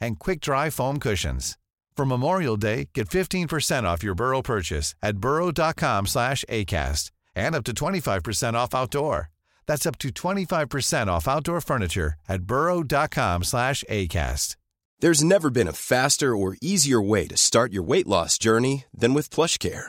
and quick-dry foam cushions. For Memorial Day, get 15% off your Burrow purchase at burrow.com slash ACAST and up to 25% off outdoor. That's up to 25% off outdoor furniture at burrow.com slash ACAST. There's never been a faster or easier way to start your weight loss journey than with PlushCare.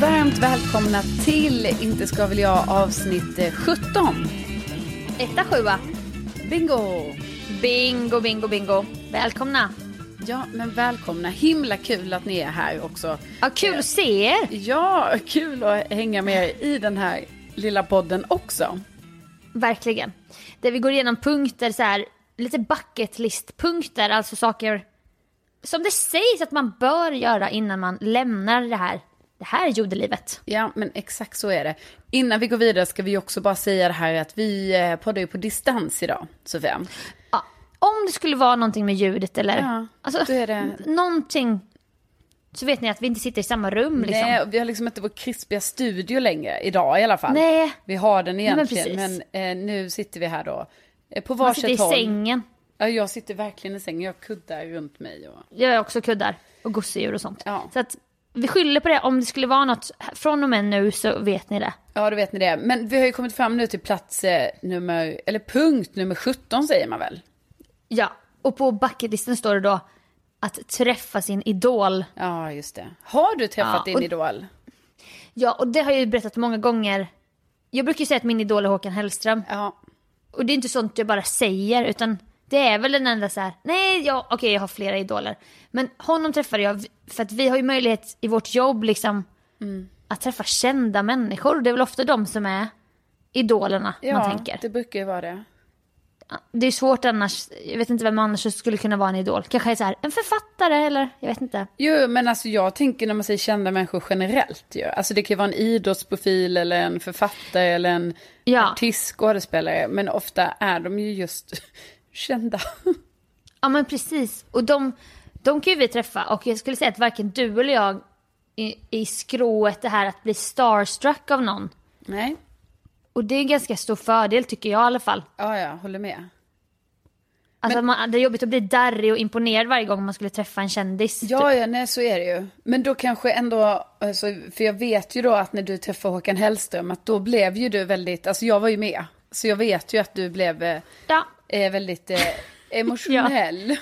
Varmt välkomna till Inte ska väl jag avsnitt eh, 17. Etta, sjua. Bingo! Bingo, bingo, bingo. Välkomna. Ja, men välkomna. Himla kul att ni är här också. Ja, kul att se er. Ja, kul att hänga med er i den här lilla podden också. Verkligen. Där vi går igenom punkter så här, lite bucket list-punkter, alltså saker som det sägs att man bör göra innan man lämnar det här, det här jordelivet. Ja, men exakt så är det. Innan vi går vidare ska vi också bara säga det här att vi eh, poddar ju på distans idag, Sofia. Ja, om det skulle vara någonting med ljudet eller Ja, alltså, är det- någonting så vet ni att vi inte sitter i samma rum liksom. Nej, vi har liksom inte vår krispiga studio längre, idag i alla fall. Nej. Vi har den men egentligen, men, precis. eh, nu sitter vi här då. Eh, på Man sitter i varsitt håll. sängen. Ja, jag sitter verkligen i sängen, jag har kuddar runt mig. Och... Jag har också kuddar och gosedjur och sånt. Ja. Så att vi skyller på det. Om det skulle vara något från och med nu så vet ni det. Ja, då vet ni det. Men vi har ju kommit fram nu till plats eh, nummer, eller punkt nummer 17 säger man väl? Ja, och på bucketlisten står det då att träffa sin idol. Ja, just det. Har du träffat Ja, din och- idol? Ja, och det har jag ju berättat många gånger. Jag brukar ju säga att min idol är Håkan Hellström. Ja. Och det är inte sånt jag bara säger, utan det är väl den enda så här, nej, ja, okej, jag har flera idoler. Men honom träffade jag för att vi har ju möjlighet i vårt jobb liksom Mm. att träffa kända människor. Det är väl ofta de som är idolerna Ja, man tänker. det brukar ju vara det. Det är svårt annars, jag vet inte vem annars skulle kunna vara en idol. Kanske så här, en författare eller jag vet inte. Jo, men alltså jag tänker när man säger kända människor generellt ju. Alltså det kan ju vara en idrottsprofil eller en författare eller en Ja. artist, skådespelare. Men ofta är de ju just kända. Ja men precis. Och de, de kan ju vi träffa och jag skulle säga att varken du eller jag är i skrået det här att bli starstruck av någon. Nej, Och det är en ganska stor fördel tycker jag i alla fall. ja, ja, håller med. Alltså man, det är jobbigt att bli darrig och imponerad varje gång man skulle träffa en kändis. typ. Ja, ja, nej så är det ju. Men då kanske ändå, alltså, för jag vet ju då att när du träffade Håkan Hellström, att då blev ju du väldigt, alltså jag var ju med. Så jag vet ju att du blev eh, Ja, eh, väldigt eh, emotionell.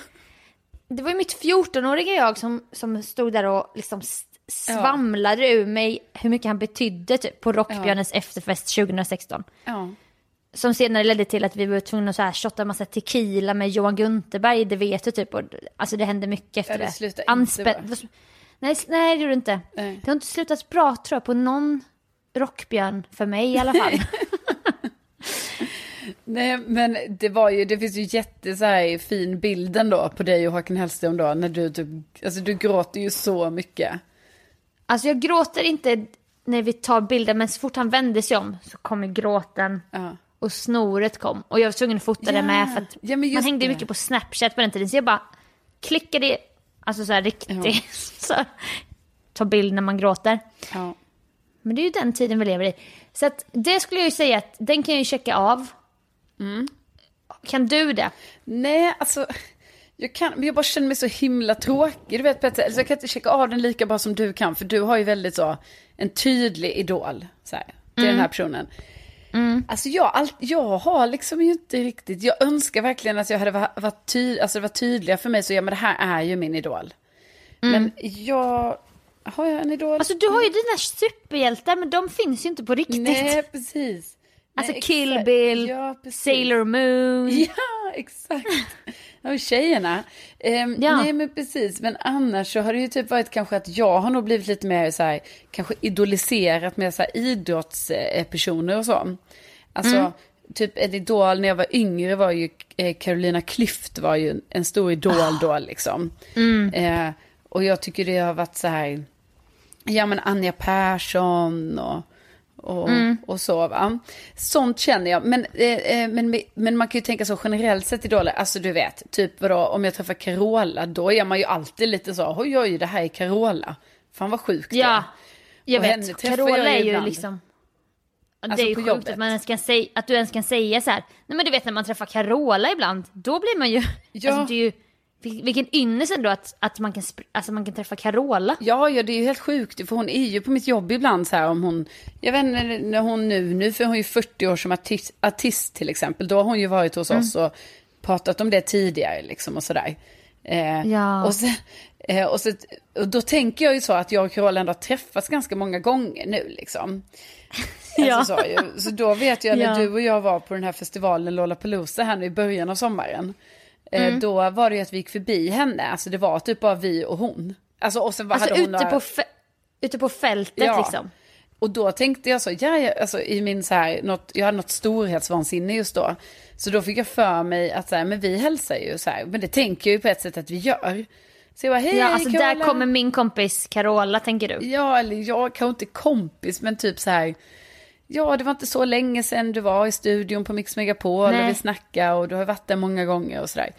det var ju mitt 14-åriga jag som, som stod där och liksom svamlade ur mig hur mycket han betydde typ, på Rockbjörnens efterfest 2016. Ja. Som senare ledde till att vi var tvungna att så här shotta en massa tequila med Johan Gunterberg, det vet du typ. Och, alltså det hände mycket efter Ja, det det. bra. Nej, nej, det gjorde det inte. Nej. Det har inte slutat bra tror jag på någon rockbjörn, för mig i alla fall. Nej, men det var ju, det finns ju jätte så här fin bilden då på dig och Håkan Hellström då, när du typ, alltså du gråter ju så mycket. alltså jag gråter inte när vi tar bilder, men så fort han vände sig om så kommer gråten. Ja. Och snoret kom. Och jag var tvungen att fota det Ja. med för att Ja, man hängde det. mycket på Snapchat på den tiden. Så jag bara klickade, alltså så här riktigt, så här, ta bild när man gråter. Ja. Men det är ju den tiden vi lever i. Så att det skulle jag ju säga att den kan jag ju checka av. Mm. Kan du det? Nej, alltså, jag kan, men jag bara känner mig så himla tråkig, du vet på ett sätt. Så jag kan inte checka av den lika bra som du kan, för du har ju väldigt så, en tydlig idol, så här, till den här personen. Alltså jag, all, jag har liksom ju inte riktigt, jag önskar verkligen att jag hade varit, varit ty, alltså det var tydliga för mig så ja men det här är ju min idol. Men jag, har jag en idol? Alltså du har ju dina superhjältar men de finns ju inte på riktigt. Nej precis. Alltså Nej, Kill exakt. Bill, ja. Sailor Moon. Ja, exakt. Och tjejerna. Ehm, Ja. Nej men precis, men annars så har det ju typ varit kanske att jag har nog blivit lite mer så här, kanske idoliserat med så här idrottspersoner och så. Alltså, Mm. typ en idol när jag var yngre var ju eh, Carolina Klüft var ju en stor idol Ah. då liksom. Mm. Eh, och jag tycker det har varit så här, ja men Anja Persson och, och, Mm. och så va. Sånt känner jag. Men, eh, eh, men, men man kan ju tänka så generellt sett idoler, alltså du vet, typ vadå, om jag träffar Carola, då är man ju alltid lite så, oj oj, det här är Carola. Fan vad sjukt det. Ja, jag Och vet. Carola jag är ju ibland. liksom... Ja, Alltså det är ju sjukt jobbet. att, man ens kan säga, att du ens kan säga så här. Nej men du vet när man träffar Carola ibland, då blir man ju... Ja. Alltså, det är ju vilken ynnest ändå att, att man, kan, alltså, man kan träffa Carola. Ja, ja, det är ju helt sjukt. För hon är ju på mitt jobb ibland så här om hon... Jag vet inte när hon nu, nu för hon är ju 40 år som artist, artist till exempel. Då har hon ju varit hos oss och pratat om det tidigare liksom och sådär. Eh, Ja. Och, sen, eh, och, så, och då tänker jag ju så att jag och Carola ändå har träffats ganska många gånger nu liksom. Ja. Alltså, så, så då vet jag när Ja. du och jag var på den här festivalen Lollapalooza här nu i början av sommaren. Eh, Mm. Då var det ju att vi gick förbi henne, alltså det var typ bara vi och hon. Alltså och sen Alltså hade hon ute några... på, ute på fältet Ja. liksom. Och då tänkte jag så, ja, ja, alltså i min så här, något, jag hade något storhetsvansinne just då. Så då fick jag för mig att så här, men vi hälsar ju så här, men det tänker jag ju på ett sätt att vi gör. Så jag bara, hej, Ja, alltså Carola. där kommer min kompis Carola tänker du. Ja, eller jag kanske inte kompis, men typ så här, ja, det var inte så länge sedan du var i studion på Mix Megapol Nej. och vi snackade och du har varit där många gånger och sådär.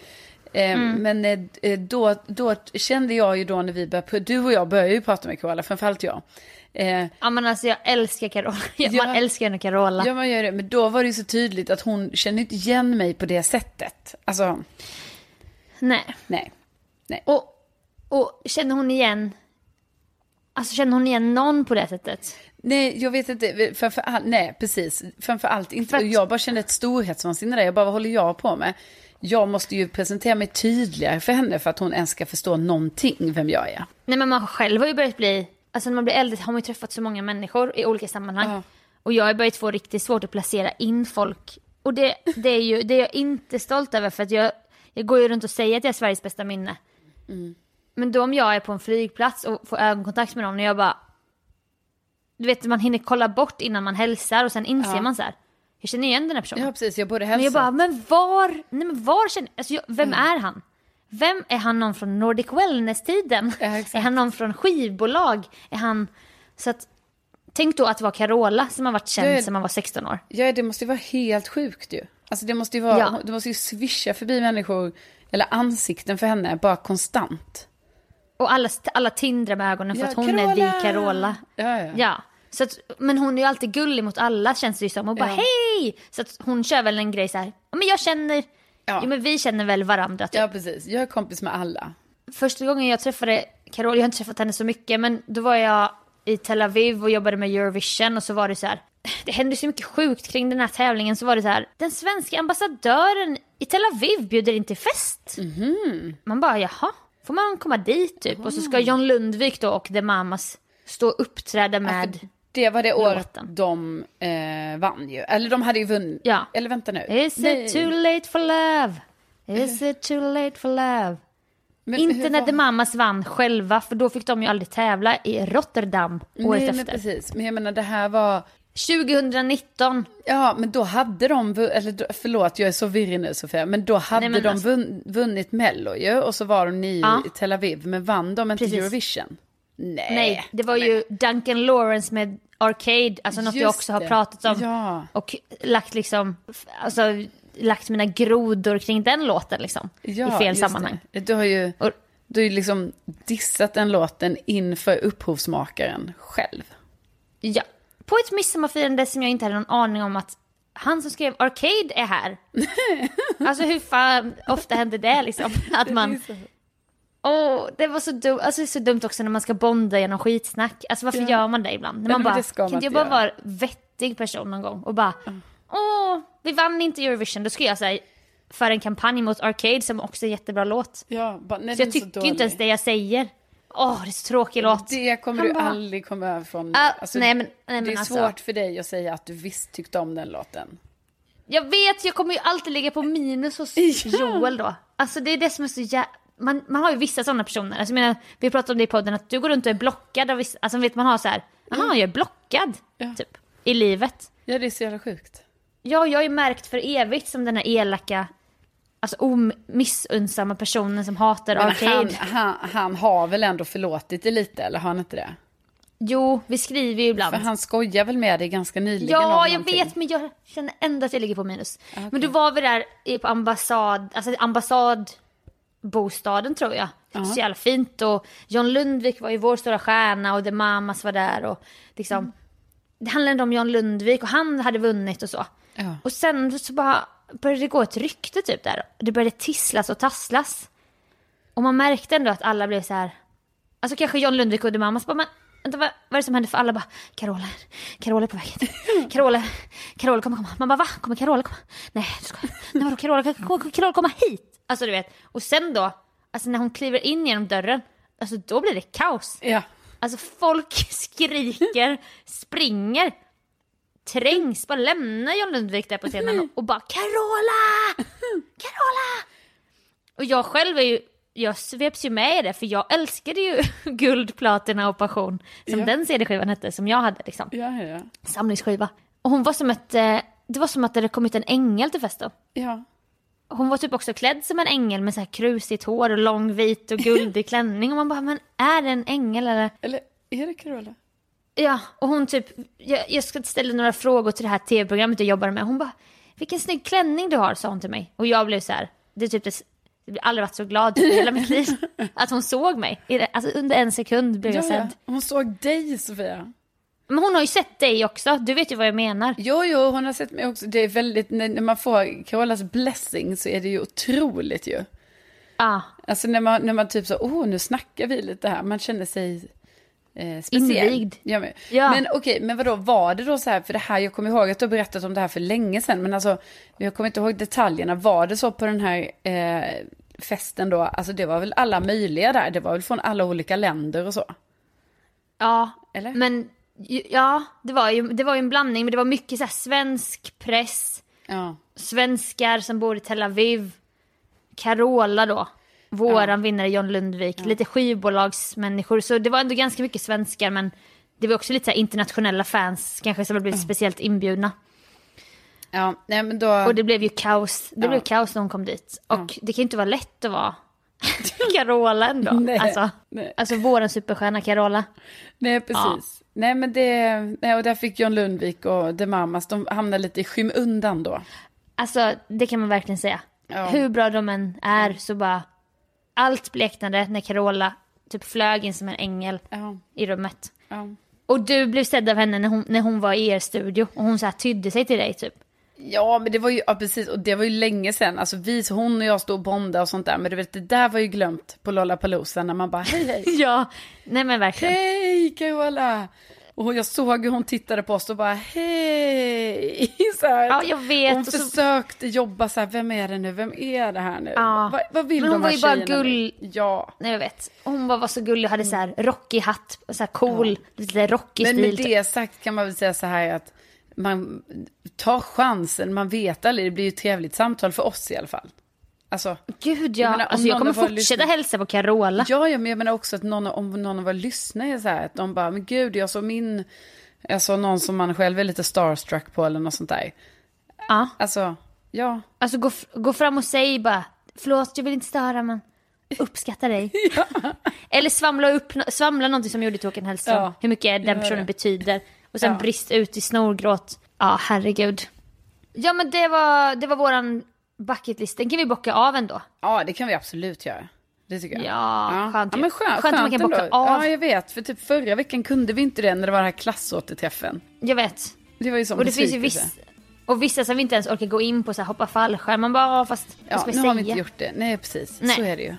Eh, Mm. Men eh, då, då kände jag ju då när vi började, du och jag började ju prata med Carola, framförallt jag. Eh, Ja men alltså jag älskar Carola. Ja. Man älskar henne Carola. Ja, man gör det. Men då var det ju så tydligt att hon kände inte igen mig på det sättet. Alltså, Nej. nej. Och, och känner hon igen, alltså känner hon igen någon på det sättet? Nej, jag vet inte. Framför allt, nej, precis. Framför allt inte. För att- Jag bara kände ett storhetsvansinne där. Jag bara, vad håller jag på med? Jag måste ju presentera mig tydligare för henne för att hon ens ska förstå någonting vem jag är. Nej men man själv har ju börjat bli, alltså när man blir äldre har man ju träffat så många människor i olika sammanhang. Ja. Och jag har börjat få riktigt svårt att placera in folk. Och det, det är ju, det är jag inte stolt över för att jag, jag går ju runt och säger att jag är Sveriges bästa minne. Men då om jag är på en flygplats och får ögonkontakt med någon och jag bara, du vet man hinner kolla bort innan man hälsar och sen inser Ja. man så här, jag känner igen den här personen. Ja, precis. Jag borde Men hälsa. jag bara, men var, nej men var känner, alltså jag, vem är han? Vem, är han någon från Nordic Wellness-tiden? Ja, är han någon från skivbolag? Är han, så att, tänk då att det var Carola som har varit känd ja. sedan man var 16 år. Ja, det måste ju vara helt sjukt ju. Alltså det måste ju vara, Ja. det måste ju svischa förbi människor, eller ansikten för henne, bara konstant. Och alla, alla tindrar med ögonen för Ja, att hon är Carola! vi Carola. Ja, ja. Ja. Så att, men hon är ju alltid gullig mot alla känns det ju som. Och bara hej! Så att hon kör väl en grej så här. "Ja, men jag känner, Ja. jo men vi känner väl varandra typ. Ja, precis. Jag är kompis med alla. Första gången jag träffade Carola, jag har inte träffat henne så mycket, men då var jag i Tel Aviv och jobbade med Eurovision och så var det så här. Det hände så mycket sjukt kring den här tävlingen så var det så här. Den svenska ambassadören i Tel Aviv bjuder in till fest. Man bara jaha, får man komma dit typ? Och så ska John Lundvik då och The Mamas stå och uppträda med. Det var det året de eh, vann ju. Eller de hade ju vunnit. Ja. Eller vänta nu. Is Nej. it too late for love? Is it too late for love? Men Inte när The Mamas vann själva, för då fick de ju aldrig tävla i Rotterdam året Nej, men efter. precis. Men jag menar det här var... 2019. Ja, men då hade de, eller förlåt jag är så virrig nu Sofia, men då hade Nej, men de alltså- vunn, vunnit Mello ju, och så var de nio Ja. i Tel Aviv, men vann de inte Precis. Eurovision? Nej. Nej, det var ju Duncan Lawrence med Arcade, alltså något jag Just också har pratat om. Ja. Och lagt liksom, alltså lagt mina grodor kring den låten liksom. Ja, I fel sammanhang. Det. Du har ju Och, du har ju liksom dissat den låten inför upphovsmakaren själv. ja, på ett midsommarfirande som jag inte hade någon aning om att han som skrev Arcade är här. alltså hur fan ofta händer det liksom? Att man... Åh, det var så dumt. Alltså det är så dumt också när man ska bonda genom skitsnack. Alltså varför Ja. gör man det ibland? När man bara, kan inte jag bara vara vettig person någon gång och bara åh, vi vann inte Eurovision. Då skulle jag säga för en kampanj mot Arcade som också är jättebra låt. Ja, bara, nej, Så jag tycker dålig. inte ens det jag säger. Åh, det är så tråkig låt. Det kommer Han du bara- aldrig komma över från. Ah, Alltså, nej, men- nej, men det är alltså. svårt för dig att säga att du visst tyckte om den låten. Jag vet, jag kommer ju alltid ligga på minus hos. Joel då. Alltså det är det som är så jä... Man, man har ju vissa sådana personer. Alltså, menar, vi pratade om det i podden, att du går runt och är blockad av vissa... Alltså vet man har så här, jaha, jag är blockad, Ja. typ, i livet. Ja, det är så jävla sjukt. Ja, jag är märkt för evigt som den här elaka, alltså omissunnsamma personen som hatar Men Arcade. han, han, han har väl ändå förlåtit det lite, eller har han inte det? Jo, vi skriver ju ibland. För han skojar väl med dig ganska nyligen om Ja, jag vet, men jag känner ändå att jag ligger på minus. Men då var vi där i- på ambassad, alltså ambassadbostaden tror jag. Så jävla fint och John Lundvik var ju vår stora stjärna och The Mamas var där och liksom. Mm. Det handlade om John Lundvik och han hade vunnit och så. Ja. Och sen så bara började det gå ett rykte typ där. Det började tisslas och tasslas. Och man märkte ändå att alla blev så här. Alltså kanske John Lundvik och The Mamas bara, men vänta vad, vad är det som händer för alla bara, Carola, Carola är på väg hit. Carola, Carola kommer komma. Man bara va? Kommer Carola komma? Nej, du ska, nej vadå Carola, kan Carola komma hit? Alltså du vet. Och sen då, alltså när hon kliver in genom dörren, alltså då blir det kaos. Ja. Alltså folk skriker, springer, trängs, bara lämnar John Lundvik där på scenen och bara Carola! Carola! Och jag själv är ju, jag sveps ju med i det för jag älskade ju Guld, Platina och Passion. Som Ja. den CD-skivan hette som jag hade liksom. Ja, ja. Samlingsskiva. Och hon var som ett, eh, det var som att det hade kommit en ängel till festen. ja. Hon var typ också klädd som en ängel med så här krusigt hår och lång vit och guldig klänning. Och man bara, men är det en ängel eller? Eller är det Carola? Ja, och hon typ, jag, jag ska ställa några frågor till det här tv-programmet jag jobbar med. Hon bara, vilken snygg klänning du har, sa hon till mig. Och jag blev så här, det är typ det, jag har aldrig varit så glad i hela mitt liv. Att hon såg mig. Alltså under en sekund blev jag Ja, ja. sedd. Hon såg dig, Sofia. Men hon har ju sett dig också, du vet ju vad jag menar. Jo, jo, hon har sett mig också. Det är väldigt, när man får Carolas blessing så är det ju otroligt ju. Ja, Alltså när man, när man typ så, oh nu snackar vi lite här, man känner sig eh, speciell. Invigd. Ja, men Ja. men okej, men vadå, var det då så här, för det här, jag kommer ihåg att du har berättat om det här för länge sedan, men alltså, jag kommer inte ihåg detaljerna, var det så på den här eh, festen då, alltså det var väl alla möjliga där, det var väl från alla olika länder och så? ja. Eller? Men ja, det var, ju, det var ju en blandning, men det var mycket så här svensk press. Ja, svenskar som bor i Tel Aviv. Carola då. Våran vinnare John Lundvik. Lite skivbolagsmänniskor. Så det var ändå ganska mycket svenskar men det var också lite internationella fans kanske som hade blivit speciellt inbjudna. ja, nej men då, Och det blev ju kaos. Det Ja. blev kaos när hon kom dit. Och det kan ju inte vara lätt att vara Carola ändå. Nej, Alltså, nej. alltså våran superstjärna Carola. nej precis. Nej men det, nej och där fick John Lundvik och The Mamas, de hamnade lite i skymundan då. Alltså det kan man verkligen säga. Ja. Hur bra de än är så bara allt bleknade när Carola typ flög in som en ängel Ja, i rummet. ja. Och du blev sedd av henne när hon, när hon var i er studio och hon så här tydde sig till dig typ. Ja, men det var ju, ja precis, och det var ju länge sedan. Alltså vi, hon och jag stod och bondade och sånt där. Men du vet, det där var ju glömt på Lollapalooza när man bara, hej hej. Ja, nej men verkligen. Hej Carola! Och jag såg hur hon tittade på oss och bara, hej! Så här. Ja, jag vet. Hon så- försökte jobba så här, vem är det nu, vem är det här nu? Ja. Vad, vad vill Men hon de här var ju bara nu? gull- Ja. Nej jag vet. Hon bara var så gullig och hade så här rockig hatt, så här cool, lite rockig Men stil. med typ. det sagt kan man väl säga så här att man tar chansen, man vet aldrig, det blir ju ett trevligt samtal för oss i alla fall. Alltså, Gud Jag ja, menar, om alltså jag kommer fortsätta lyssnare- hälsa på Carola. Ja, ja, men jag menar också att någon, om någon av våra lyssnare är så här, att de bara, men gud, jag såg min, jag såg någon som man själv är lite starstruck på eller något sånt där. Ja. Alltså, ja. Alltså gå, gå fram och säg bara, förlåt jag vill inte störa men uppskattar dig. Eller svamla upp, svamla någonting som gjorde till Håkan Hellström. Ja, Hur mycket den personen det. betyder. Och sen Ja. brist ut i snorgråt. Ja, herregud. Ja men det var, det var våran bucketlist. Den kan vi bocka av ändå. Ja, det kan vi absolut göra. Det tycker jag. Ja, skönt ja men skönt, Skönt skönt, att man kan bocka ändå. av. Ja, jag vet. För typ förra veckan kunde vi inte det när det var den här klassåterträffen. Jag vet. Det var ju sån Och det finns ju besvikelse. viss, och vissa som vi inte ens orkar gå in på så här, hoppa fallskärm. Man bara, ja, fast vad Ja, ska nu vi säga? har vi inte gjort det. Nej, precis. Nej. Så är det ju.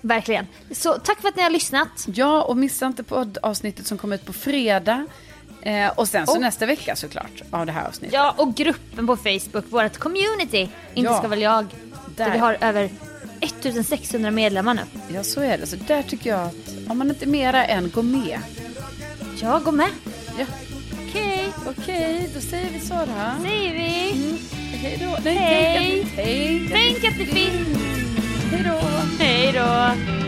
Verkligen. Så tack för att ni har lyssnat. Ja, och missa inte poddavsnittet som kommer ut på fredag. Eh, och sen så Och- nästa vecka såklart av det här avsnittet. Ja, och gruppen på Facebook, vårt community. Inte Ja. ska väl jag. Där. Där. vi har över 1600 medlemmar nu. Ja, så är det. Så där tycker jag att om man inte mera än går med. Jag går med. Ja, Okej, okej, då säger vi så då. säger vi. Hej då. Nej, Hej. tänk att- Hej. Tänk att det finns. Hej då. Hej då.